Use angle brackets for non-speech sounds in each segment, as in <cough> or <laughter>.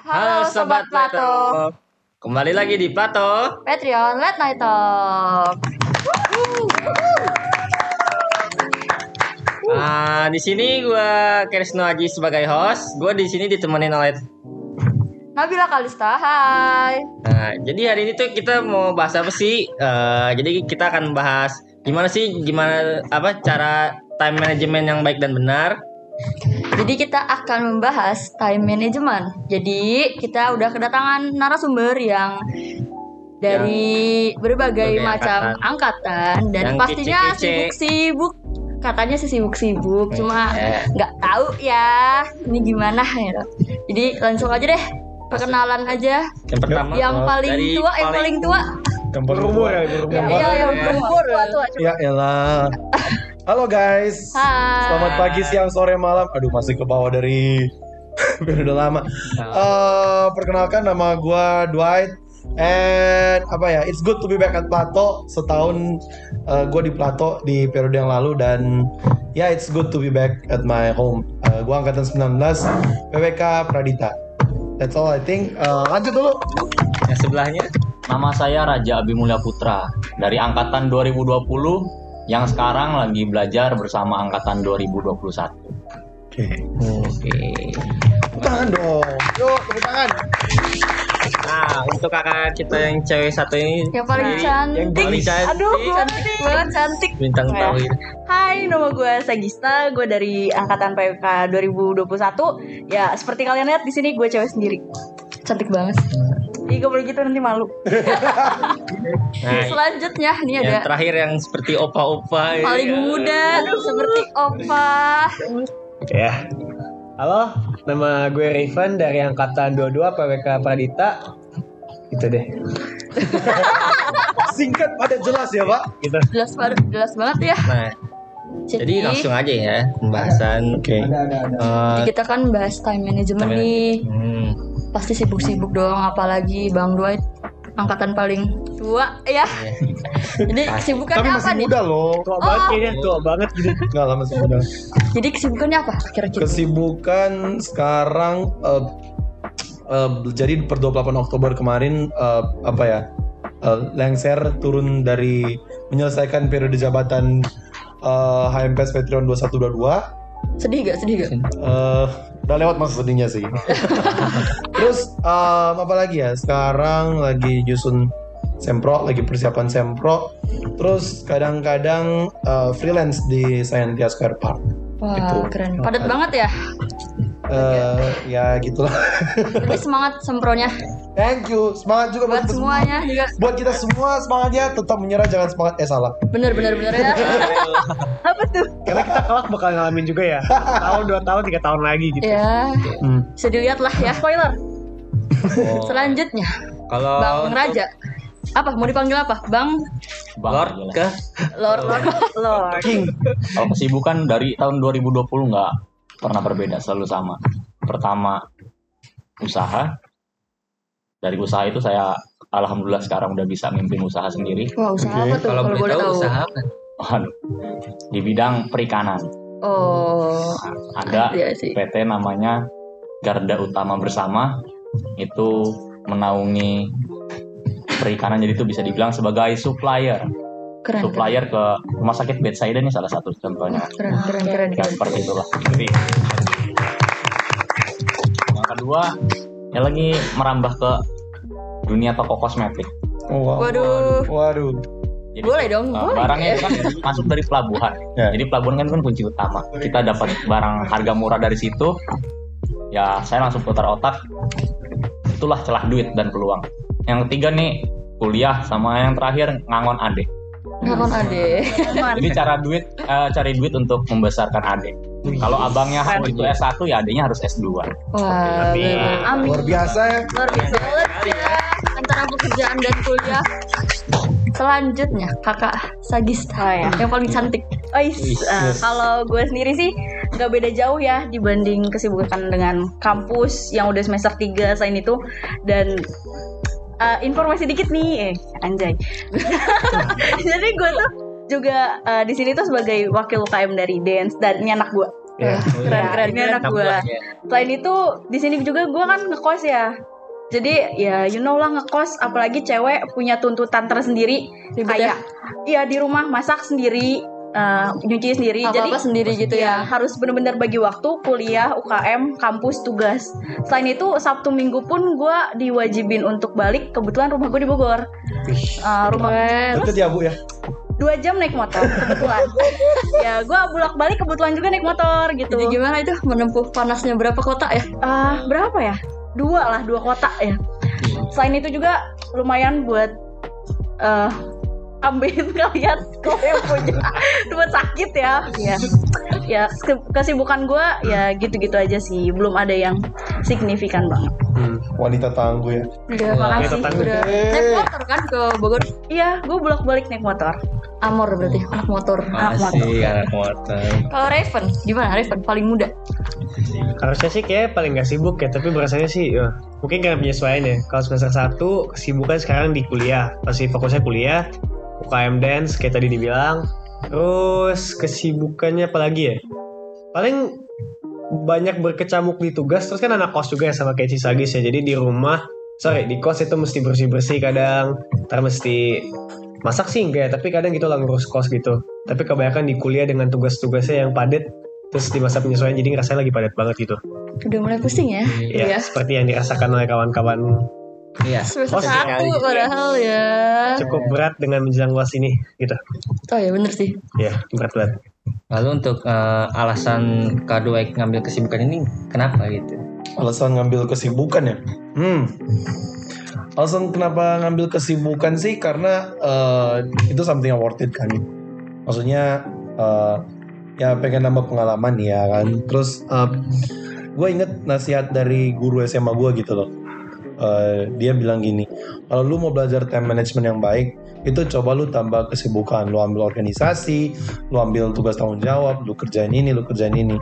Halo Sobat Plato. Kembali lagi di Plato. Patreon Late Night Talk. Nah, di sini gua Krisno Aji sebagai host. Gua di sini ditemenin oleh Nabila Kalista, hai. Nah, jadi hari ini tuh kita mau bahas apa sih? Eh, jadi kita akan bahas gimana sih gimana apa cara time management yang baik dan benar. Jadi kita akan membahas time management. Jadi kita udah kedatangan narasumber yang dari berbagai berbagai macam angkatan, dan Yang pastinya sibuk-sibuk. Katanya sih sibuk-sibuk, cuma Eh. nggak tahu ya ini gimana ya. Jadi langsung aja deh perkenalan aja. Yang pertama yang oh, paling dari tua, yang paling tua. Yang berumur ya, Ya, berumur. iya, yang berumur tua tua. Ya elah. Halo guys. Hai. Selamat pagi, siang, sore, malam. Aduh masih ke bawah dari <laughs> biar udah lama. Eh, perkenalkan nama gua Dwight. And apa ya? It's good to be back at Plato. Setahun eh, gua di Plato di periode yang lalu dan ya it's good to be back at my home. Eh, gua angkatan 19 PWK Pradita. That's all I think. Eh, lanjut dulu. yang sebelahnya. Nama saya Raja Abimulya Putra dari angkatan 2020 yang sekarang lagi belajar bersama angkatan 2021. Oke. Oke. Tepuk tangan dong. Yuk, tepuk tangan. Nah, untuk kakak kita yang cewek satu ini Yang paling cantik. yang paling cantik. Aduh, cantik banget cantik. bintang Ya. tahu ini. Hai, nama gue Sagista, gue dari angkatan PWK 2021. Ya, seperti kalian lihat di sini gue cewek sendiri. Cantik banget. Ih, gak boleh gitu nanti malu. <laughs> Nah, Selanjutnya ini yang ada terakhir yang seperti opa-opa ya. paling muda seperti Opa. Ya. Halo, nama gue Riven dari angkatan 22 PWK Pradita. Gitu deh. <laughs> Singkat pada jelas ya, Pak. Gitu. Jelas banget, jelas banget ya. Nah, Jadi, jadi langsung aja ya pembahasan. Oke. Eh, kita kan bahas time management Time nih. hmm, Pasti sibuk-sibuk dong apalagi Bang Dwight angkatan paling tua ya. <laughs> Jadi Tapi kesibukannya apa masih nih? muda loh. Tua banget kayaknya, tua banget gitu. Enggak lah masih muda. Jadi kesibukannya apa kira-kira? Kesibukan sekarang eh, eh, jadi per 28 Oktober kemarin eh, apa ya? eh, lengser turun dari menyelesaikan periode jabatan eh, HMPS Patreon 2122 Sedih gak? Sedih gak? Eh, udah lewat masa sedihnya sih. <laughs> Terus em, apa lagi ya? Sekarang lagi nyusun sempro, lagi persiapan sempro. Terus kadang-kadang eh, freelance di Scientia Square Park. Wah, Itu. keren. Padat banget ya. Eh, ya gitulah. Tapi semangat sempronya <laughs> Thank you. Semangat juga buat kita semuanya juga. semua. Buat kita semua semangatnya tetap menyerah jangan semangat eh salah. Bener bener bener ya. <laughs> Apa tuh? Karena kita kelak bakal ngalamin juga ya. Tahun, dua tahun, tiga tahun lagi gitu. ya, Hmm. bisa dilihat lah ya. Spoiler. oh, Selanjutnya, kalau Bang Raja. Apa? Mau dipanggil apa? Bang Bang, Lord ke Lord Lord. Lord. King. Kalau kesibukan dari tahun 2020 nggak pernah berbeda, selalu sama. Pertama, usaha. Dari usaha itu saya alhamdulillah sekarang udah bisa mimpin usaha sendiri. Wah, usaha Oke, apa tuh kalau kalau boleh tahu tahu? usaha apa? Waduh, di bidang perikanan. Oh, Ada iya sih. PT namanya Garda Utama Bersama itu menaungi perikanan jadi itu bisa dibilang sebagai supplier Keren. keren. supplier ke rumah sakit Bethsaida ini salah satu contohnya Keren keren keren. ya keren. seperti itulah jadi yang kedua ya lagi merambah ke dunia toko kosmetik Oh, wow. Waduh. Waduh. jadi Boleh dong, uh, boleh. barangnya itu kan <laughs> masuk dari pelabuhan Ya. jadi pelabuhan kan kan kunci utama kita dapat barang harga murah dari situ ya saya langsung putar otak itulah celah duit dan peluang yang ketiga nih kuliah sama yang terakhir ngangon adik Ngakon ade. jadi cara duit eh, cari duit untuk membesarkan adik kalau abangnya itu S1 ya adiknya harus S2 Wah, Amin. Luar biasa ya. Luar biasa banget ya antara pekerjaan dan kuliah. Selanjutnya kakak Sagista Oh, ya. yang paling cantik. Ois, eh, kalau gue sendiri sih nggak beda jauh ya dibanding kesibukan dengan kampus yang udah semester 3 selain itu dan eh, informasi dikit nih, eh anjay. <laughs> Jadi gue tuh juga eh, di sini tuh sebagai wakil UKM dari dance dan ini anak gue. Ya. Keren keren ini anak gue. Selain itu di sini juga gue kan ngekos ya. Jadi ya you know lah ngekos apalagi cewek punya tuntutan tersendiri Ribet kayak iya di rumah masak sendiri, eh, nyuci sendiri. Apa Jadi apa sendiri gitu ya ya. harus bener-bener bagi waktu kuliah, UKM, kampus, tugas. Selain itu Sabtu Minggu pun gue diwajibin untuk balik. Kebetulan rumah gue di Bogor. Eh, rumah. Deket ya bu ya. Dua jam naik motor kebetulan. <laughs> ya gue bolak balik kebetulan juga naik motor gitu. Jadi gimana itu menempuh panasnya berapa kota ya? Ah, berapa ya? Dua lah, dua kota ya. Selain itu juga lumayan buat eh ambilin <laughs> kalian kalau yang punya <laughs> buat sakit ya. Ya, ya ke- kesibukan gue ya gitu-gitu aja sih. Belum ada yang signifikan banget. Hmm. Wanita tangguh ya. Udah, makasih. makasih. Udah naik motor kan ke Bogor? Iya, gue bolak-balik naik motor. Amor berarti anak motor. Anak motor. Masih anak motor. Kalau Raven, gimana Raven? Paling muda. Harusnya sih kayak paling gak sibuk ya, tapi berasanya sih ya, mungkin karena penyesuaian ya. Kalau semester 1 kesibukan sekarang di kuliah, masih fokusnya kuliah, UKM dance kayak tadi dibilang. Terus kesibukannya apa lagi ya? Paling banyak berkecamuk di tugas, terus kan anak kos juga ya sama kayak Cisagis ya. Jadi di rumah, sorry di kos itu mesti bersih-bersih kadang, ntar mesti masak sih enggak ya, tapi kadang gitu lah ngurus kos gitu. Tapi kebanyakan di kuliah dengan tugas-tugasnya yang padat, terus di masa penyesuaian jadi ngerasa lagi padat banget gitu. Udah mulai pusing ya? Ya, seperti yang dirasakan oleh kawan-kawan Iya. Semester Oh, satu padahal ya. cukup berat dengan menjelang uas ini gitu. Oh ya bener sih. Ya, berat berat. Lalu untuk eh, alasan kedua ngambil kesibukan ini kenapa gitu? Alasan ngambil kesibukan ya? Hmm. Alasan kenapa ngambil kesibukan sih karena eh, itu something yang worth it kan. Maksudnya eh, ya pengen nambah pengalaman ya kan. Terus gue inget nasihat dari guru SMA gue gitu loh. Eh, dia bilang gini, kalau lu mau belajar time management yang baik, itu coba lu tambah kesibukan, lu ambil organisasi, lu ambil tugas tanggung jawab, lu kerjain ini, lu kerjain ini.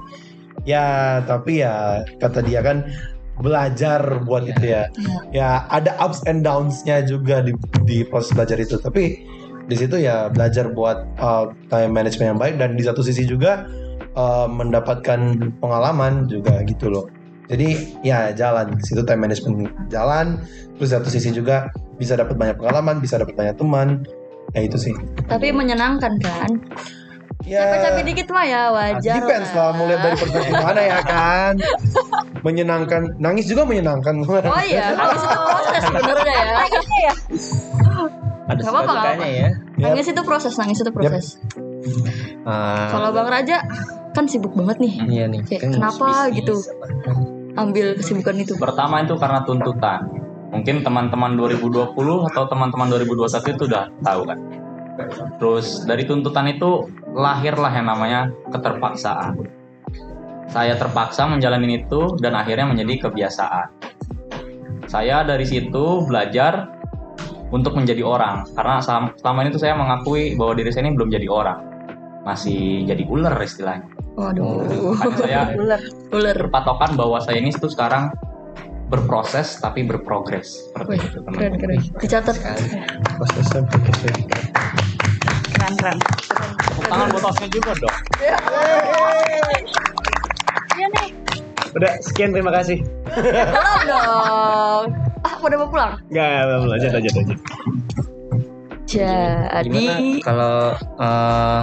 Ya, tapi ya kata dia kan belajar buat itu ya. Ya ada ups and downs-nya juga di, di proses belajar itu. Tapi di situ ya belajar buat uh, time management yang baik dan di satu sisi juga uh, mendapatkan pengalaman juga gitu loh. Jadi ya jalan di situ time management jalan. Terus satu sisi juga bisa dapat banyak pengalaman, bisa dapat banyak teman. Ya itu sih. Tapi menyenangkan kan? Ya Capek-capek dikit mah ya wajar. depends lah mau lihat dari perspektif mana ya kan. Menyenangkan, nangis juga menyenangkan. Oh iya, nangis itu proses sebenarnya ya. Ada Gak apa-apa, ya. Nangis itu proses, nangis itu proses. Eh, Kalau Bang Raja kan sibuk banget nih. Iya nih. Kayak kan kenapa bisnis gitu? Ambil kesibukan itu. Pertama itu karena tuntutan. Mungkin teman-teman 2020 atau teman-teman 2021 itu udah tahu kan. Terus dari tuntutan itu lahirlah yang namanya keterpaksaan. Saya terpaksa menjalani itu dan akhirnya menjadi kebiasaan. Saya dari situ belajar untuk menjadi orang karena selama ini tuh saya mengakui bahwa diri saya ini belum jadi orang. Masih jadi ular istilahnya. Waduh. Makanya saya Ular. Ular. berpatokan bahwa saya ini tuh sekarang berproses tapi berprogres seperti Wih, itu keren teman-teman. keren. Dicatat. Prosesnya begitu. Keren keren. Tepuk tangan buat juga dong. Iya nih. Udah, sekian terima kasih. Belum dong. Ah, udah mau pulang. Enggak, belum lanjut lanjut lanjut. Jadi Gimana kalau eh,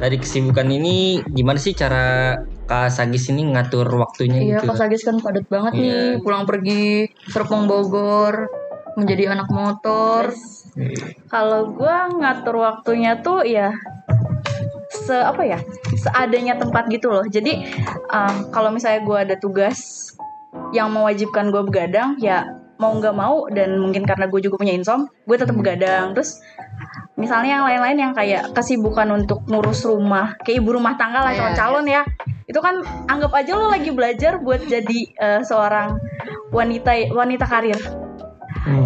dari kesibukan ini gimana sih cara Kak Sagis ini ngatur waktunya Iya, gitu? Kak Sagis kan padat banget Iya. nih, pulang pergi Serpong Bogor, menjadi anak motor. Kalau gua ngatur waktunya tuh ya se apa ya seadanya tempat gitu loh. Jadi um, kalau misalnya gua ada tugas yang mewajibkan gua begadang, ya mau nggak mau dan mungkin karena gue juga punya insom, gue tetap begadang. Terus misalnya yang lain-lain yang kayak kesibukan untuk ngurus rumah, kayak ibu rumah tangga lah Iya, calon-calon ya. Itu kan anggap aja lo lagi belajar buat jadi eh, seorang wanita wanita karir.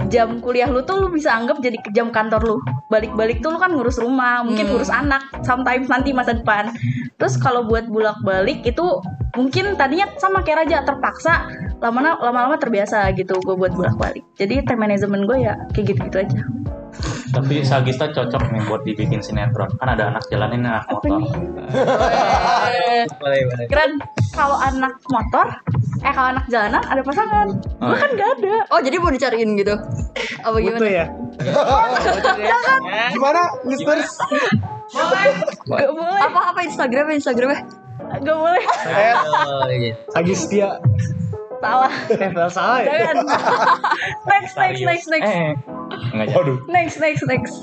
Jam kuliah lu tuh lu bisa anggap jadi jam kantor lu. Balik-balik tuh lu kan ngurus rumah mungkin Hmm. ngurus anak sometimes nanti masa depan. Terus kalau buat bolak-balik itu mungkin tadinya sama kayak Raja terpaksa lama lama-lama terbiasa gitu gue buat bolak-balik jadi time management gue ya kayak gitu-gitu aja Tapi Sagista cocok nih buat dibikin sinetron. Kan ada anak jalanin anak Apa motor. boleh boleh Keren kalau anak motor, eh kalau anak jalanan ada pasangan. Oh, Gue kan gak ada. Oh jadi mau dicariin gitu? Apa Butuh gimana? ya. Gimana, listeners? Gak boleh, Apa apa Instagramnya Instagramnya? gak boleh. Eh, iya. Lagi setia. Salah. Eh, salah ya. <laughs> Next, next, next, next, Eh, enggak. Waduh. next, next, next.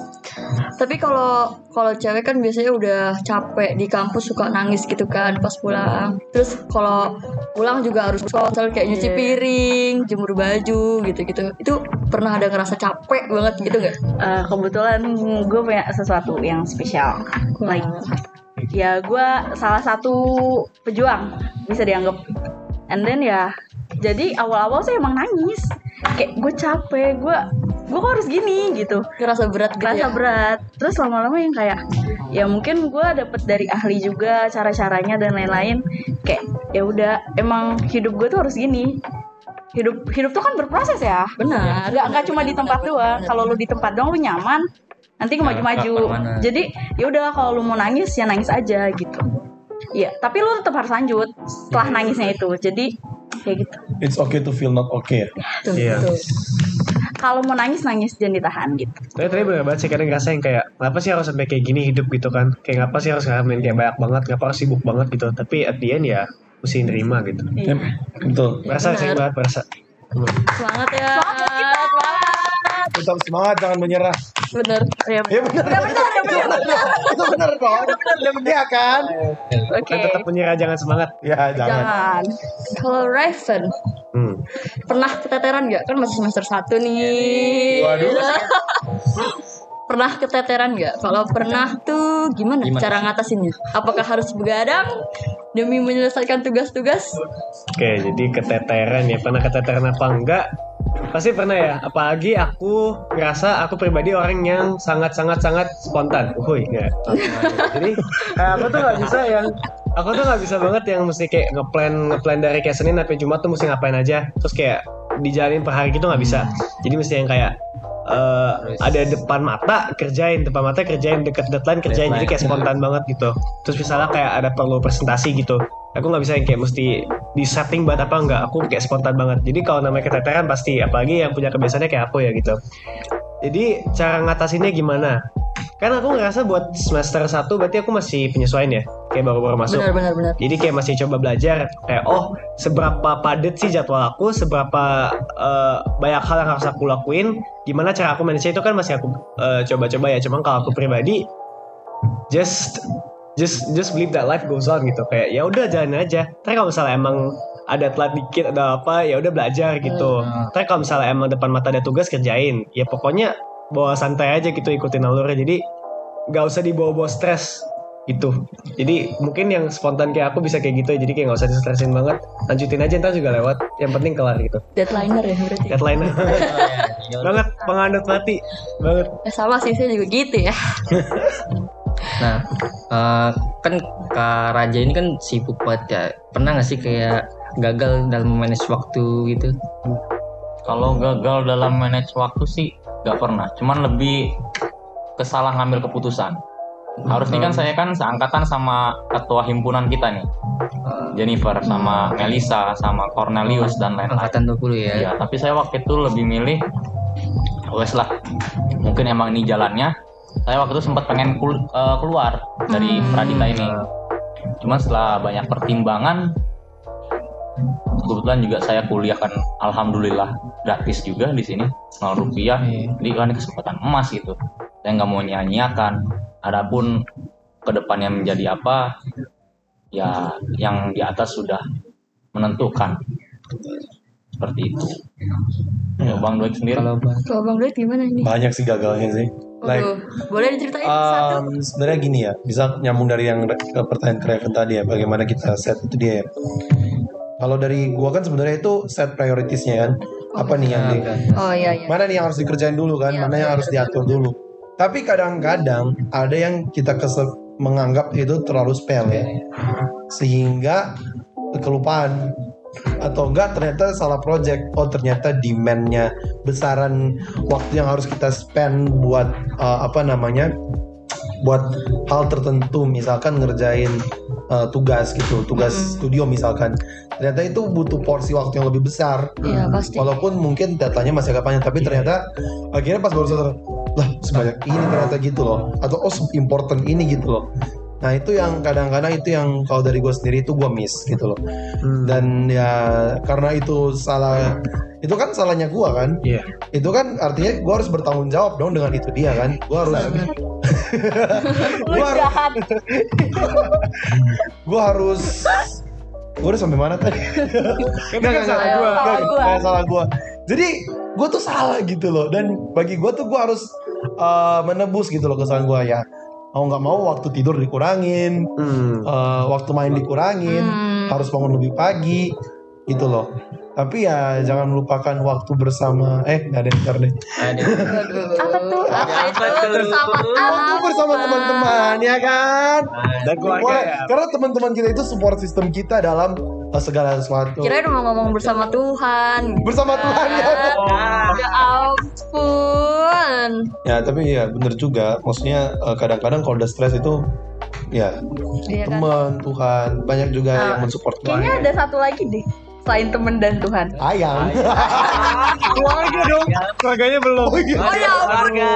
Tapi kalau kalau cewek kan biasanya udah capek di kampus suka nangis gitu kan pas pulang. Terus kalau pulang juga harus sosial kayak nyuci Iya. piring, jemur baju gitu-gitu. Itu pernah ada ngerasa capek banget gitu nggak? Eh, kebetulan gue punya sesuatu yang spesial. Like, ya gue salah satu pejuang bisa dianggap. And then ya, jadi awal-awal saya emang nangis. Kayak gue capek, gue gue kok harus gini gitu. Ngerasa berat gitu Kerasa ya? berat. Terus lama-lama yang kayak, ya mungkin gue dapet dari ahli juga cara-caranya dan lain-lain. Kayak ya udah, emang hidup gue tuh harus gini. Hidup hidup tuh kan berproses ya. Benar. nggak nggak cuma di tempat doang kalau lu di tempat doang lu nyaman nanti Nah, kemaju-maju ke mana-mana. jadi ya udah kalau lu mau nangis ya nangis aja gitu Iya, tapi lu tetap harus lanjut setelah nangisnya itu. Jadi kayak gitu. It's okay to feel not okay. Tuh, Iya. tuh. Kalau mau nangis nangis jangan ditahan gitu. Tapi tadi bener banget sih kadang ngerasa yang kayak Kenapa sih harus sampai kayak gini hidup gitu kan Kayak ngapa sih harus ngalamin kayak banyak banget Ngapa harus sibuk banget gitu Tapi at the end ya Mesti nerima gitu Yep, betul. Merasa sih Benar. banget merasa Semangat ya. Tetap semangat, jangan menyerah. Bener. Ya, Ya benar. Itu benar dong. Iya kan? Oke. Kan tetap menyerah jangan semangat Ya jangan. Jangan. Kalau Raven hmm. pernah keteteran nggak? Kan masih semester 1 nih. Waduh. <laughs> pernah keteteran nggak? Kalau pernah tuh gimana, Gimana cara ngatasinnya? Apakah harus begadang demi menyelesaikan tugas-tugas? Oke jadi keteteran ya Pernah keteteran apa enggak Pasti pernah ya Apalagi aku ngerasa aku pribadi orang yang sangat-sangat-sangat spontan. Wuih enggak Jadi kayak aku tuh nggak bisa yang Aku tuh nggak bisa banget yang mesti kayak ngeplan ngeplan dari kayak Senin sampai Jumat tuh mesti ngapain aja. Terus kayak dijalanin per hari gitu nggak bisa. Jadi mesti yang kayak eh, ada depan mata kerjain. Depan mata kerjain. Deket deadline kerjain. Jadi kayak spontan banget gitu. Terus misalnya kayak ada perlu presentasi gitu aku nggak bisa yang kayak mesti di setting buat apa enggak aku kayak spontan banget. Jadi kalau namanya keteteran pasti apalagi yang punya kebiasaannya kayak aku ya gitu. Jadi cara ngatasinnya gimana? Kan aku ngerasa buat semester 1 berarti aku masih penyesuaian ya? Kayak baru-baru masuk. Benar benar benar. jadi kayak masih coba belajar kayak oh seberapa padat sih jadwal aku, seberapa eh, banyak hal yang harus aku lakuin, gimana cara aku manage itu kan masih aku eh, coba-coba ya. Cuman kalau aku pribadi just just just believe that life goes on gitu. Kayak ya udah jalan aja. Tapi kalau misalnya emang ada telat dikit ada apa ya udah belajar gitu. Tapi kalau misalnya emang depan mata ada tugas kerjain, ya pokoknya bawa santai aja gitu ikutin alurnya. Jadi nggak usah dibawa-bawa stres gitu. Jadi mungkin yang spontan kayak aku bisa kayak gitu jadi kayak nggak usah distresin banget. Lanjutin aja ntar juga lewat. Yang penting kelar gitu. Deadliner ya berarti. deadline <laughs> banget penganut mati. Banget. Eh, sama sih saya juga gitu ya. <laughs> Nah, eh, kan Kak Raja ini kan sibuk banget ya. Pernah nggak sih kayak gagal dalam manage waktu gitu? Kalau gagal dalam manage waktu sih nggak pernah. Cuman lebih kesalah ngambil keputusan. Harusnya kan saya kan seangkatan sama ketua himpunan kita nih. Jennifer sama Melisa sama Cornelius dan lain-lain. Angkatan 20 ya. Iya, tapi saya waktu itu lebih milih wes lah. Mungkin emang ini jalannya. Saya waktu itu sempat pengen kul- eh, keluar dari Pradita ini. Cuman setelah banyak pertimbangan kebetulan juga saya kuliah kan alhamdulillah gratis juga di sini nol rupiah. Jadi kan kesempatan emas gitu. Saya nggak mau nyanyiakan adapun ke depannya menjadi apa ya yang di atas sudah menentukan. Seperti itu. Ya bang Doik sendiri? Kalau Bang Kalau Bang Duit gimana ini? Banyak sih gagalnya sih. Like, boleh diceritain satu? um, sebenarnya gini ya, bisa nyambung dari yang ke pertanyaan Kraven tadi ya, bagaimana kita set itu dia ya. Kalau dari gua kan sebenarnya itu set prioritasnya kan. Apa nih yang di, Oh iya iya. mana nih yang harus dikerjain dulu kan, Iya, mana yang iya, harus diatur dulu. Tapi kadang-kadang ada yang kita kesel menganggap itu terlalu sepele, sehingga kelupaan atau enggak ternyata salah project oh ternyata demandnya besaran waktu yang harus kita spend buat uh, apa namanya buat hal tertentu misalkan ngerjain uh, tugas gitu, tugas studio misalkan. Ternyata itu butuh porsi waktu yang lebih besar. Iya pasti. Walaupun mungkin datanya masih agak panjang, tapi ternyata akhirnya pas baru sadar, lah sebanyak ini ternyata gitu loh, atau oh important ini gitu loh. Nah itu yang kadang-kadang itu yang kalau dari gue sendiri itu gue miss gitu loh. Hmm. Dan ya karena itu salah, itu kan salahnya gue kan. Iya. Itu kan artinya gue harus bertanggung jawab dong dengan itu dia kan. Gue harus, <laughs> Lu gue harus, <laughs> gue harus gue udah sampai mana tadi? Nggak, nggak, salah nggak, Salah gua. nggak, salah gua. Jadi gue tuh salah gitu loh. Dan bagi gue tuh gue harus uh, menebus gitu loh kesalahan gue ya. Mau nggak mau waktu tidur dikurangin, Hmm. uh, waktu main dikurangin, Hmm. harus bangun lebih pagi gitu loh. Tapi ya jangan melupakan waktu bersama. Eh nggak ada ntar deh. Aduh. Apa tuh? Apa Apa itu bersama Waktu bersama teman-teman ya kan. Dan keluarga ya. Karena teman-teman kita itu support system kita dalam segala sesuatu. Kirain mau ngomong bersama Tuhan. Bersama Tuhan ya. Ya ampun. Ya tapi ya bener juga. Maksudnya eh, kadang-kadang kalau udah stres itu ya Iya kan? teman Tuhan banyak juga Ah, yang mensupport Kayaknya ada satu lagi deh. Selain temen dan Tuhan. ayang. <laughs> Keluarga dong. Keluarganya belum. Oh iya. Oh ya. Keluarga.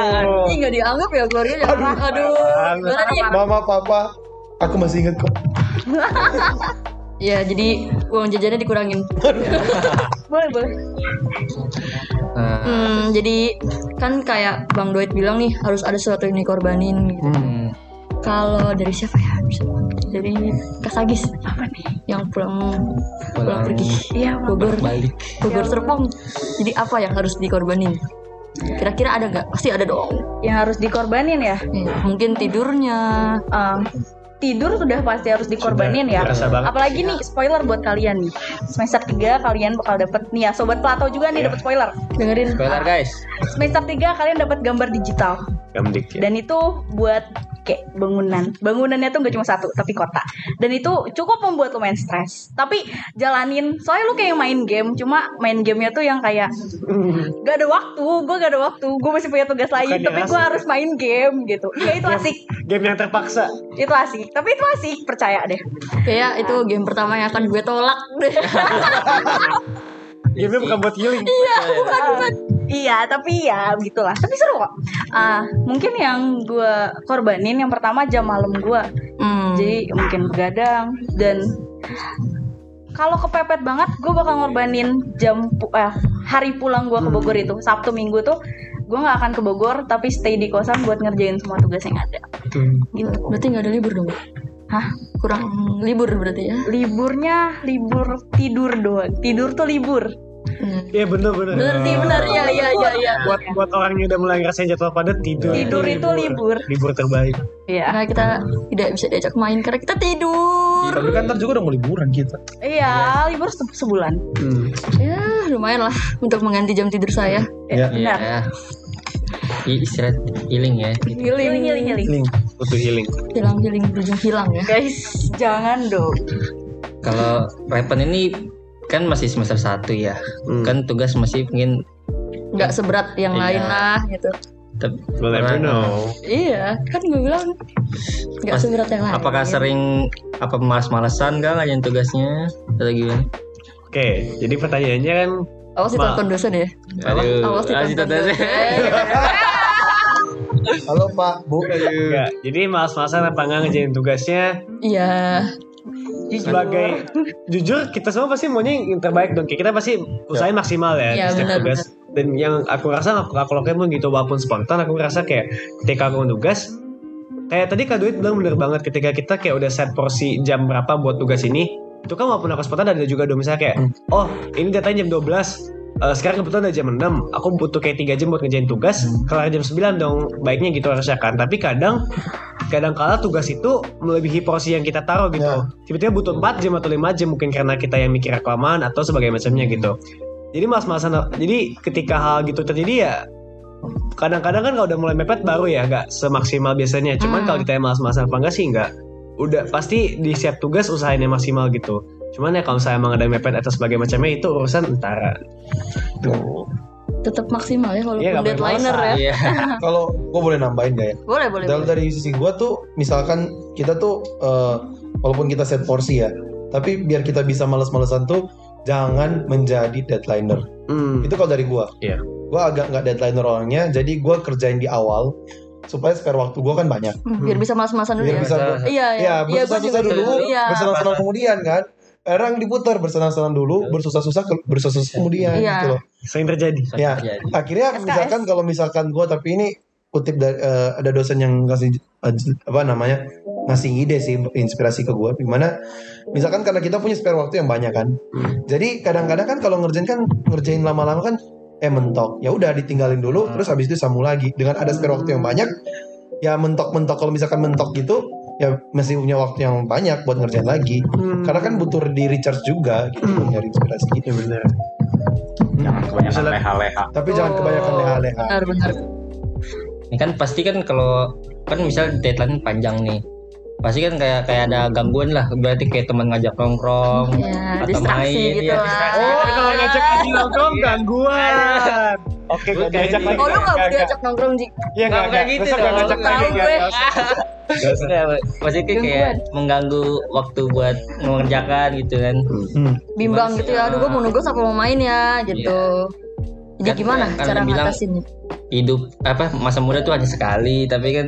Ini nggak dianggap ya keluarganya. Aduh. Aduh. Gimana nih? Mama papa aku masih inget kok. <laughs> Ya jadi uang jajannya dikurangin. <laughs> Boleh, boleh. Nah, Hmm, jadi kan kayak Bang Doit bilang nih harus ada sesuatu yang dikorbanin gitu. hmm. Kalau dari siapa ya? Bisa. Dari Kasagis apa nih? Yang pulang pulang Pulang. pergi. Iya. Bogor balik. Bogor Serpong. Jadi apa yang harus dikorbanin? Kira-kira ada nggak? Pasti ada dong. Yang harus dikorbanin ya. Ya, mungkin tidurnya. Um, tidur sudah pasti harus dikorbanin ya. Apalagi nih spoiler buat kalian nih. Semester 3 kalian bakal dapet nih ya sobat Plato juga nih dapat spoiler. Dengerin. Spoiler guys. Semester 3 kalian dapat gambar digital. Gamdik ya. Dan itu buat kayak bangunan. Bangunannya tuh gak cuma satu, tapi kota. Dan itu cukup membuat lo main stres. Tapi jalanin, soalnya lu kayak main game, cuma main gamenya tuh yang kayak gak ada waktu, gue gak ada waktu, gue masih punya tugas lain, Bukan tapi yang gue harus main game gitu. Iya itu asik, Game yang terpaksa. itu asik. Tapi itu asik, percaya deh. Kayak itu game pertama yang akan gue tolak deh. <laughs> Gamenya bukan buat healing. Iya, bukan bukan. Iya, tapi ya begitulah. Tapi seru kok. Ah, mungkin yang gue korbanin yang pertama jam malam gue. Hmm. Jadi mungkin begadang dan kalau kepepet banget gue bakal ngorbanin jam pu- eh, hari pulang gue ke Bogor itu Sabtu Minggu tuh gue nggak akan ke Bogor tapi stay di kosan buat ngerjain semua tugas yang ada gitu Berarti nggak ada libur dong? hah Kurang libur berarti ya? liburnya libur tidur doang tidur tuh libur Hmm. Iya bener bener. Bener sih, bener ya, ya, ya, ya. Buat buat orang yang udah mulai ngerasain jadwal padat tidur. Tidur itu libur. Libur terbaik. Iya Karena kita tidak bisa diajak main karena kita tidur. Tapi kan ntar juga udah mau liburan kita. iya libur se- sebulan Hmm. Ya, lumayan lah untuk mengganti jam tidur saya. Ya. benar Iya. I- Istirahat healing ya. healing healing healing Link. Butuh healing. Hilang, hilang, berujung hilang ya. guys jangan dong Kalau Repen ini kan masih semester 1 ya. Hmm. Kan tugas masih mungkin Nggak seberat yang Iya. lain lah gitu. tep- We'll never orang- know. Iya, kan gue bilang nggak seberat yang lain. Apakah sering apa malas-malesan kah ngajarin tugasnya atau gimana? Oke, jadi pertanyaannya kan Awas ditonton dosen ya. Awas ditonton ditonton. dosen. Halo Pak, Bu. enggak. Jadi malas-malasan apa enggak ngerjain tugasnya? Iya. Sebagai jujur kita semua pasti maunya yang terbaik dong. Kita pasti usahain maksimal ya, Iya, di setiap benar, tugas. Dan yang aku rasa aku aku lakukan pun gitu walaupun spontan aku ngerasa kayak ketika aku tugas kayak tadi Kak Duit bilang bener banget ketika kita kayak udah set porsi jam berapa buat tugas ini itu kan walaupun aku spontan ada juga dong. Misalnya kayak oh ini datanya jam 12 Eh, sekarang kebetulan udah jam 6 aku butuh kayak 3 jam buat ngerjain tugas. Kelar jam 9 dong baiknya gitu harusnya kan. Tapi kadang kadang kala tugas itu melebihi porsi yang kita taruh gitu. Ya. tiba-tiba butuh 4 jam atau 5 jam mungkin karena kita yang mikir kelamaan atau sebagai macamnya gitu. Jadi mas-masan jadi ketika hal gitu terjadi ya kadang-kadang kan kalau udah mulai mepet baru ya nggak semaksimal biasanya. Cuman Hmm. kalau kita yang malas-malasan apa enggak sih nggak. Udah pasti di siap tugas usahain yang maksimal gitu cuman ya kalau saya emang ada mepet atau sebagai macamnya itu urusan antara tuh Tetap maksimal ya walaupun Iya, nggak boleh deadlineer ya. Iya. <laughs> Kalau gue boleh nambahin gak ya? Boleh, boleh. Dari, boleh. dari sisi gue tuh, misalkan kita tuh, eh, walaupun kita set porsi ya tapi biar kita bisa males-malesan tuh jangan menjadi deadlineer Hmm. itu kalau dari gua Iya. gua agak nggak deadlineer orangnya jadi gua kerjain di awal supaya spare waktu gua kan banyak Hmm, biar bisa mas-masan dulu biar ya. bisa Iya, iya. ya Iya, bersusah-susah juga dulu. Iya. bersenang-senang kemudian kan orang diputar bersenang-senang dulu bersusah-susah bersusah-susah kemudian Iya. gitu loh Sering terjadi. ya Jadi. akhirnya SKS. misalkan kalau misalkan gua tapi ini kutip dari eh, ada dosen yang ngasih eh, apa namanya ngasih ide sih inspirasi ke gua gimana misalkan karena kita punya spare waktu yang banyak kan jadi kadang-kadang kan kalau ngerjain kan ngerjain lama-lama kan eh mentok ya udah ditinggalin dulu terus habis itu sambung lagi dengan ada spare waktu yang banyak ya mentok-mentok kalau misalkan mentok gitu ya masih punya waktu yang banyak buat ngerjain lagi Hmm. karena kan butuh di recharge juga gitu nyari inspirasi gitu Ya benar. Jangan kebanyakan Misalnya- leha-leha. tapi jangan Oh. kebanyakan leha-leha Benar, benar. Ini kan pasti kan kalau kan misal deadline panjang nih. Pasti kan kayak kayak ada gangguan lah. Berarti kayak teman ngajak nongkrong Ya, atau main gitu iya, lah. Oh, kalau ngajak pergi nongkrong gangguan. Oke, gak diajak lagi. Oh lu gak mau diajak nongkrong Ji? Iya, enggak, enggak. gitu Besok dong. gak ngajak lagi. Gue. maksudnya kayak, kayak mengganggu waktu buat mengerjakan gitu kan. Hmm. Bimbang gitu ya. Aduh gue mau nugas apa mau main ya gitu. Jadi Kan- gimana kan cara ngatasinnya? Hidup apa masa muda tuh hanya sekali, tapi kan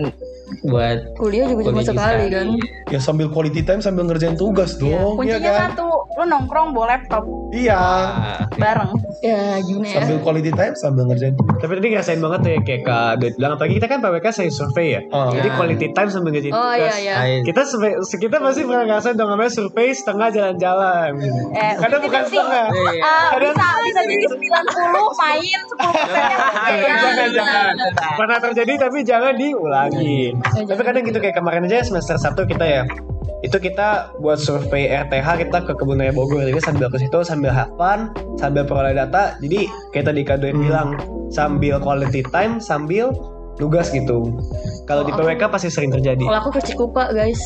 buat Kuliah juga cuma sekali kan. ya sambil quality time sambil ngerjain tugas dong ya Kuncinya kan satu, lu nongkrong bawa laptop iya ah, bareng. Ya gimana ya? sambil quality time sambil ngerjain tugas Tapi tadi ngerasain banget tuh ya kayak Kak Dut bilang apalagi kita kan PWK saya survei ya. Oh. Jadi Ya. quality time sambil ngerjain Oh iya tugas. iya. Ain. Kita survei- kita pasti pernah ngerasain dong namanya survei setengah jalan-jalan. Eh, Kadang bukan setengah. Iya. Ah, bisa bisa jadi 90 main 10 persennya <laughs> jangan jangan pernah terjadi tapi jangan diulangi Eh, tapi kadang gitu kayak kemarin aja semester 1 kita ya itu kita buat survei RTH kita ke kebun raya Bogor. Jadi sambil ke situ sambil have fun sambil peroleh data. Jadi kayak tadi Kak Duen bilang sambil quality time sambil tugas gitu. Kalau di Oh, aku- PWK pasti sering terjadi. Kalau aku ke Cikupa guys.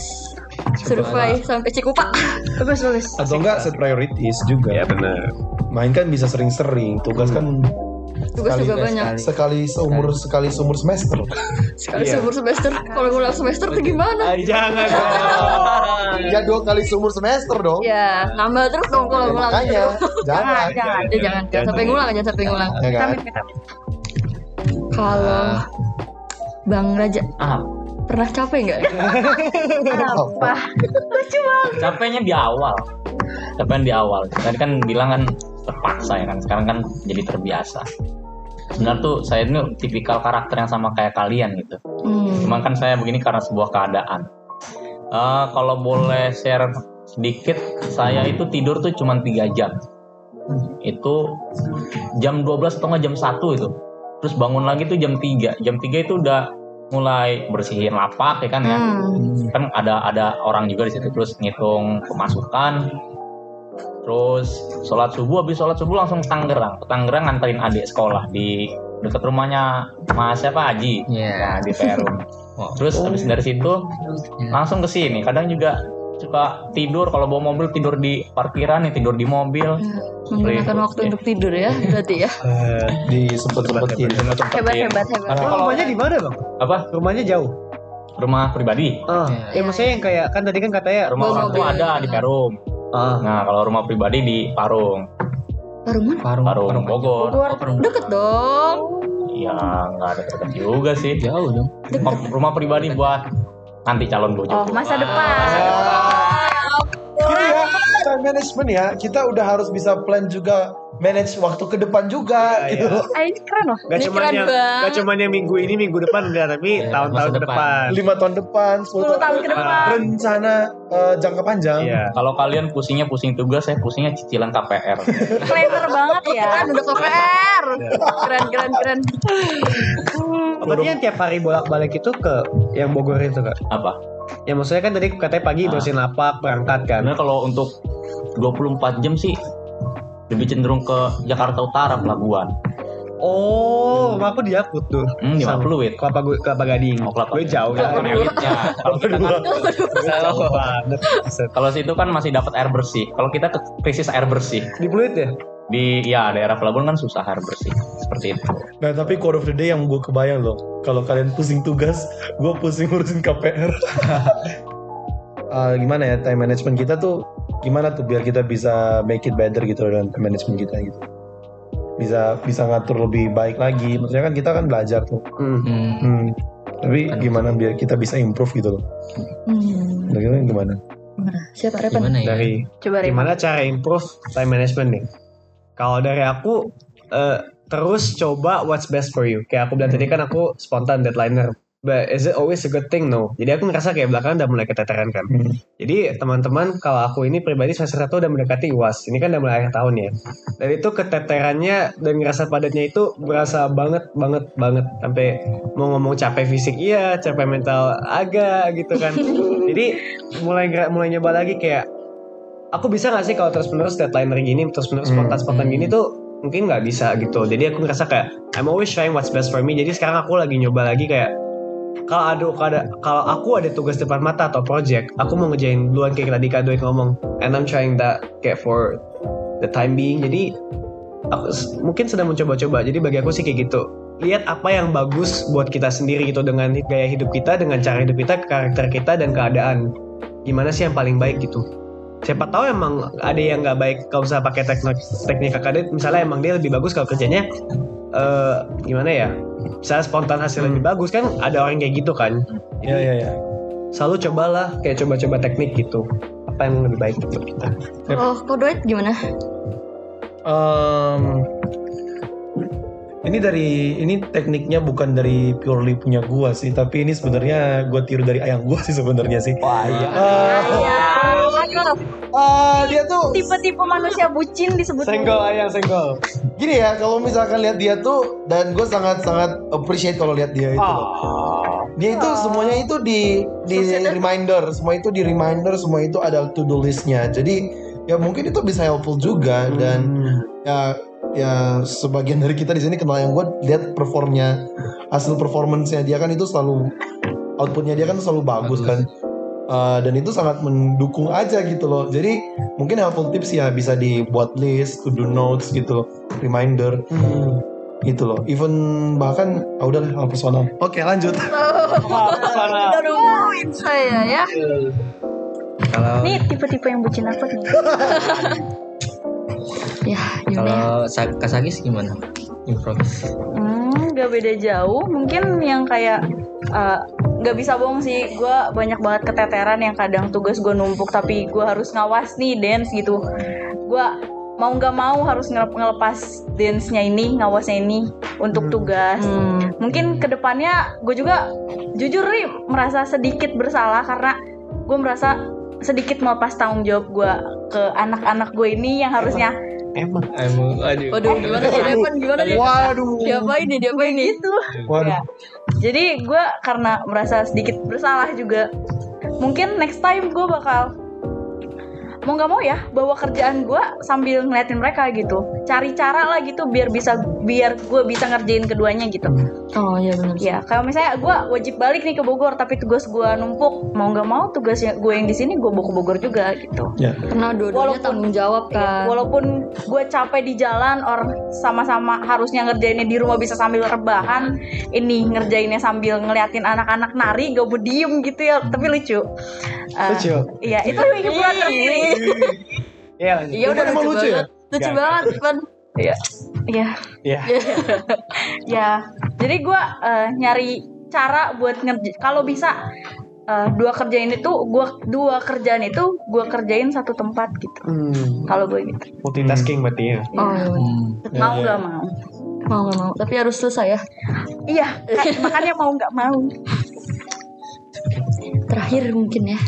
Survei sampai Cikupa. <laughs> bagus bagus. atau enggak set priorities juga. Ya benar. Main kan bisa sering-sering tugas kan Tugas Sekali- juga banyak. sekali seumur sekali seumur semester Sekali Iya. seumur semester. Kalau ngulang semester tuh gimana? Ay, jangan dong ya dua kali seumur semester dong Ya, nambah terus dong kalau Ya, ngulang. makanya jangan jangan. Ya, jangan, jangan sampai ngulang, jangan sampai ngulang. ya kan. Kalau Bang Raja Ah, pernah capek nggak? <laughs> apa capeknya di awal. Capeknya di awal. Tadi kan bilang kan terpaksa ya kan. Sekarang kan jadi terbiasa. Sebenarnya tuh saya ini tipikal karakter yang sama kayak kalian gitu. Hmm. Cuman kan saya begini karena sebuah keadaan. Eh, kalau boleh share sedikit, saya itu tidur tuh cuma 3 jam. Itu jam 12 atau nggak jam 1 itu. Terus bangun lagi tuh jam 3. Jam 3 itu udah mulai bersihin lapak ya kan ya. Hmm. Kan ada ada orang juga di situ terus ngitung pemasukan. Terus sholat subuh habis sholat subuh langsung ke Tangerang. Ke Tangerang nganterin adik sekolah di dekat rumahnya Mas siapa Haji. Iya. Nah, di Perum. Oh. Terus habis dari situ langsung ke sini. Kadang juga suka tidur kalau bawa mobil tidur di parkiran nih tidur di mobil. Menggunakan Ribut, waktu ya. untuk tidur ya, berarti ya. di sempet sempetin Hebat hebat hebat. Tapi Oh, kalau rumahnya di mana bang apa rumahnya jauh rumah pribadi, Oh, Iya. ya maksudnya yang kayak kan tadi kan katanya rumah Bawa orang tua mobil. ada di Perum. Ah Nah kalau rumah pribadi di Parung, Baru mana? Parung, Parung Bogor. Bogor. Deket dong. Ya nggak ada dekat juga sih. Jauh dong. Rumah, rumah pribadi buat nanti calon bojo. Oh, masa depan. Gini ya, time management ya, kita udah harus bisa plan juga manage waktu ke depan juga Iya, gitu. iya. Ah, ini keren loh. Gak cuma keren yang banget. gak cuma yang minggu ini minggu depan enggak tapi Iya, tahun-tahun masa ke depan. depan. Lima tahun depan, 10 10 tahun ke depan. Rencana eh, jangka panjang. Iya. Kalau kalian pusingnya pusing tugas, saya pusingnya cicilan KPR. Planner <laughs> banget ya. Keren udah KPR. <laughs> Keren keren keren. Oh, berarti yang tiap hari bolak-balik itu ke yang Bogor itu kak? Apa? Ya maksudnya kan tadi katanya pagi Ah. bersihin lapak berangkat kan? Karena kalau untuk 24 jam sih lebih cenderung ke Jakarta Utara pelabuhan. Oh, rumah aku di Yakut tuh. Hmm, di. Fluid. Kelapa gue kelapa gading. Oh, kelapa. Gue jauh. Kelapa Gadingnya. Kalau kita kan kalau situ kan masih dapat air bersih. Kalau kita ke krisis air bersih Di Pluit ya? di ya daerah pelabuhan kan susah air bersih seperti itu. Nah tapi quote of the day yang gue kebayang loh Kalau kalian pusing tugas Gue pusing ngurusin KPR uh, <laughs> gimana ya time management kita tuh gimana tuh biar kita bisa make it better gitu loh dengan time management kita gitu bisa bisa ngatur lebih baik lagi maksudnya kan kita kan belajar tuh Hmm. Hmm. hmm. tapi gimana biar kita bisa improve gitu loh Hmm. Bagaimana gimana Siapa Repan? Gimana ya? Dari Coba Rem. gimana cara improve time management nih? Kalau dari aku eh, terus coba what's best for you. Kayak aku bilang tadi kan aku spontan deadlineer. But is it always a good thing? No. Jadi aku ngerasa kayak belakangan udah mulai keteteran kan. Hmm. Jadi teman-teman kalau aku ini pribadi semester satu udah mendekati UAS. Ini kan udah mulai akhir tahun ya. Dan itu keteterannya dan ngerasa padatnya itu berasa banget banget banget sampai mau ngomong capek fisik iya, capek mental agak gitu kan. <laughs> Jadi mulai mulai nyoba lagi kayak aku bisa gak sih kalau terus menerus deadline gini terus menerus Hmm. spontan spontan gini tuh mungkin nggak bisa gitu. Jadi aku ngerasa kayak I'm always trying what's best for me. Jadi sekarang aku lagi nyoba lagi kayak kalau ada ada kalau aku ada tugas depan mata atau project, aku mau ngejain duluan kayak tadi Kak Doi ngomong, and I'm trying that kayak for the time being. Jadi aku mungkin sedang mencoba-coba. Jadi bagi aku sih kayak gitu. Lihat apa yang bagus buat kita sendiri gitu dengan gaya hidup kita, dengan cara hidup kita, karakter kita dan keadaan. Gimana sih yang paling baik gitu? Siapa tahu emang ada yang nggak baik kalau misalnya pakai teknik teknik Doi, misalnya emang dia lebih bagus kalau kerjanya eh gimana ya? Misalnya spontan hasil lebih bagus kan ada orang kayak gitu kan. ya ya ya Selalu cobalah kayak coba-coba teknik gitu. Apa yang lebih baik buat kita? Oh, kok duit gimana? Em, ini dari ini tekniknya bukan dari purely punya gua sih tapi ini sebenarnya gua tiru dari ayang gua sih sebenarnya sih Wah iya. Ah, dia tuh Tipe-tipe manusia bucin disebut. Senggol ayang senggol. gini ya kalau misalkan lihat dia tuh dan gue sangat sangat appreciate kalau lihat dia itu. Loh. dia itu semuanya itu di di reminder. Semua itu di reminder semua itu ada to do listnya. Jadi ya mungkin itu bisa helpful juga dan ya ya sebagian dari kita di sini kenal yang gue lihat performnya hasil performance-nya dia kan itu selalu outputnya dia kan selalu bagus, Bagus. kan Uh, dan itu sangat mendukung aja gitu loh jadi mungkin helpful tips ya bisa dibuat list to do notes gitu loh reminder gitu loh even bahkan ah, udah hal personal oke lanjut <laughs> Udah nungguin saya ya. Kalau Nih tipe-tipe yang bucin apa nih? <laughs> Ya, ya? kalau Sa- Kak Sagis gimana? Improvis. Hmm, gak beda jauh. Mungkin yang kayak eh, nggak bisa bohong sih. Gue banyak banget keteteran yang kadang tugas gue numpuk tapi gue harus ngawas nih dance gitu. Gue mau nggak mau harus ngele- ngelepas dance-nya ini, ngawasnya ini untuk tugas. Hmm. Mungkin ke depannya gue juga jujur nih merasa sedikit bersalah karena gue merasa sedikit melepas tanggung jawab gue ke anak-anak gue ini yang harusnya Emang. Emang, aduh. Waduh, gimana sih Repan? Gimana nih? waduh Diapain nih? Diapain nih? itu waduh Ya. Jadi gue karena merasa sedikit bersalah juga, mungkin next time gue bakal mau nggak mau ya bawa kerjaan gue sambil ngeliatin mereka gitu. Cari cara lah gitu biar bisa biar gue bisa ngerjain keduanya gitu. Oh iya benar. Ya kalau misalnya gue wajib balik nih ke Bogor tapi tugas gue numpuk mau nggak mau tugasnya gue yang di sini gue bawa ke Bogor juga gitu. ya Karena dua-duanya Walaupun- tanggung jawab Iya, kan. Walaupun gue capek di jalan, or sama-sama harusnya ngerjainnya di rumah bisa sambil rebahan, ini ngerjainnya sambil ngeliatin anak-anak nari, gak mau diem gitu ya, tapi lucu. Eh, Lucu. Iya, itu hiburan tersendiri. Iya lanjut. Iya udah lucu, lucu ya? banget. Lucu Gak. banget, Repan. Iya, Iya. ya. <laughs> Jadi gue eh, nyari cara buat ngerja. Kalau bisa eh, dua kerjaan itu, gua dua kerjaan itu gue kerjain satu tempat gitu. Hmm. Kalau gue gitu, Multitasking berarti ya. Oh, Hmm. mau ya. nggak mau. mau nggak mau. Tapi harus selesai ya. Iya, makanya mau nggak mau. Terakhir mungkin ya.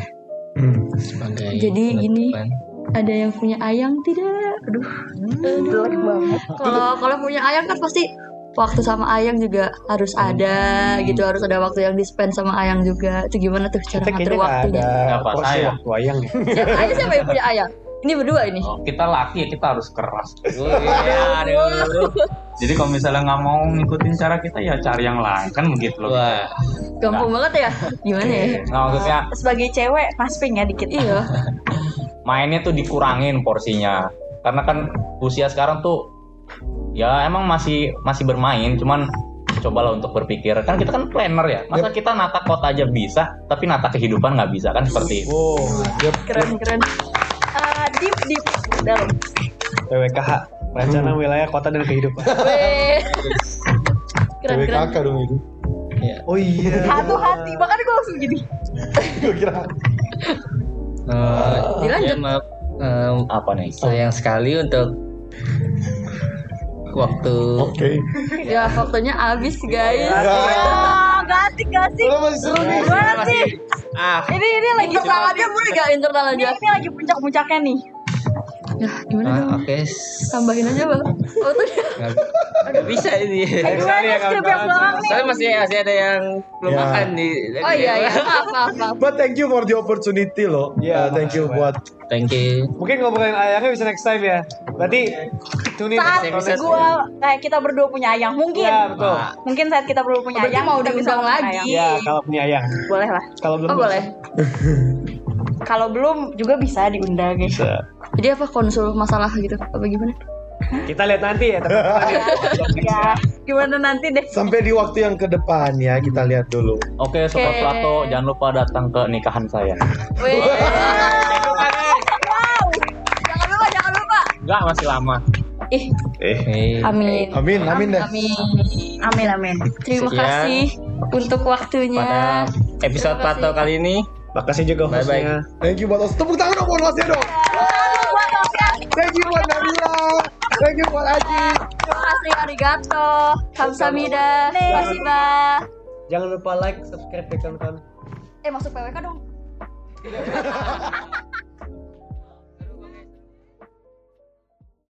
Hmm. Sebagai Jadi gini. Ada yang punya ayang tidak? Aduh. Jelek banget. Kalau kalau punya ayang kan pasti waktu sama ayang juga harus ada gitu harus ada waktu yang di spend sama ayang juga itu gimana tuh cara Kita ngatur waktunya ada Apa, saya? waktu ayang ya. siapa aja siapa yang punya ayang ini berdua ini? Oh, kita laki ya kita harus keras. Oh, iya, <laughs> aduh. Jadi kalau misalnya nggak mau ngikutin cara kita ya cari yang lain. Kan begitu loh. Wah, gampang banget ya? Gimana ya? Nah, maksudnya sebagai cewek masping ya dikit. Iya. <laughs> Mainnya tuh dikurangin porsinya. Karena kan usia sekarang tuh ya emang masih masih bermain, cuman cobalah untuk berpikir. Kan kita kan planner ya. Masa kita nata kota aja bisa tapi nata kehidupan nggak bisa. Kan seperti itu. Wow, yep. Keren keren. Deep deep dalam. PWKH Rencana Wilayah Kota dan Kehidupan. Keren keren. PWKK dong itu. Iya. Oh iya. Satu hati bahkan gue langsung gini. Gue kira. Eh, Dilanjut. ya, maaf, eh, apa nih sayang sekali untuk waktu Oke. Ya waktunya habis guys. Ah, ganti ganti. Lo masih seru nih. Sih? ah Ini ini lagi Internal aja boleh gak internal Ini, aja? ini lagi puncak-puncaknya nih. Ya gimana ah, dong? oke Tambahin aja bang. Waktunya. nggak nggak bisa ini Eh, yang belakang nih? saya masih masih ada yang belum Ya. makan di Oh iya iya maaf maaf maaf. But thank you for the opportunity loh. Iya, Uh, thank you buat thank you Mungkin ngobrolin ayahnya bisa next time ya. Berarti tune in Saat gua kayak kita berdua punya ayang mungkin. Ya betul. Mungkin saat kita berdua punya Berarti ayang mau kita bisa lagi. ayang. Ya kalau punya ayang. Boleh lah. Kalau belum Oh boleh. <laughs> Kalau belum juga bisa diundang guys. Bisa. Jadi apa konsul masalah gitu? Apa gimana? Kita lihat nanti ya teman-teman. <laughs> ya. ya, gimana nanti deh. sampai di waktu yang ke depan ya kita lihat dulu. oke sobat Oke. Plato jangan lupa datang ke nikahan saya Weh. Jangan lupa jangan lupa. nggak masih lama Ih Eh, Eh, amin. Amin, amin deh. Amin. Amin amin. Terima Sekian. kasih untuk waktunya. pada episode. Plato kali ini makasih juga Bye-bye. hostnya. Thank you buat host. Tepuk tangan dong buat hostnya dong. Thank you buat Nabila. Thank you buat Aji. Terima kasih arigato. Kamsahamnida. Spasiba. Jangan lupa like, subscribe, dan. Eh masuk PWK dong. <laughs>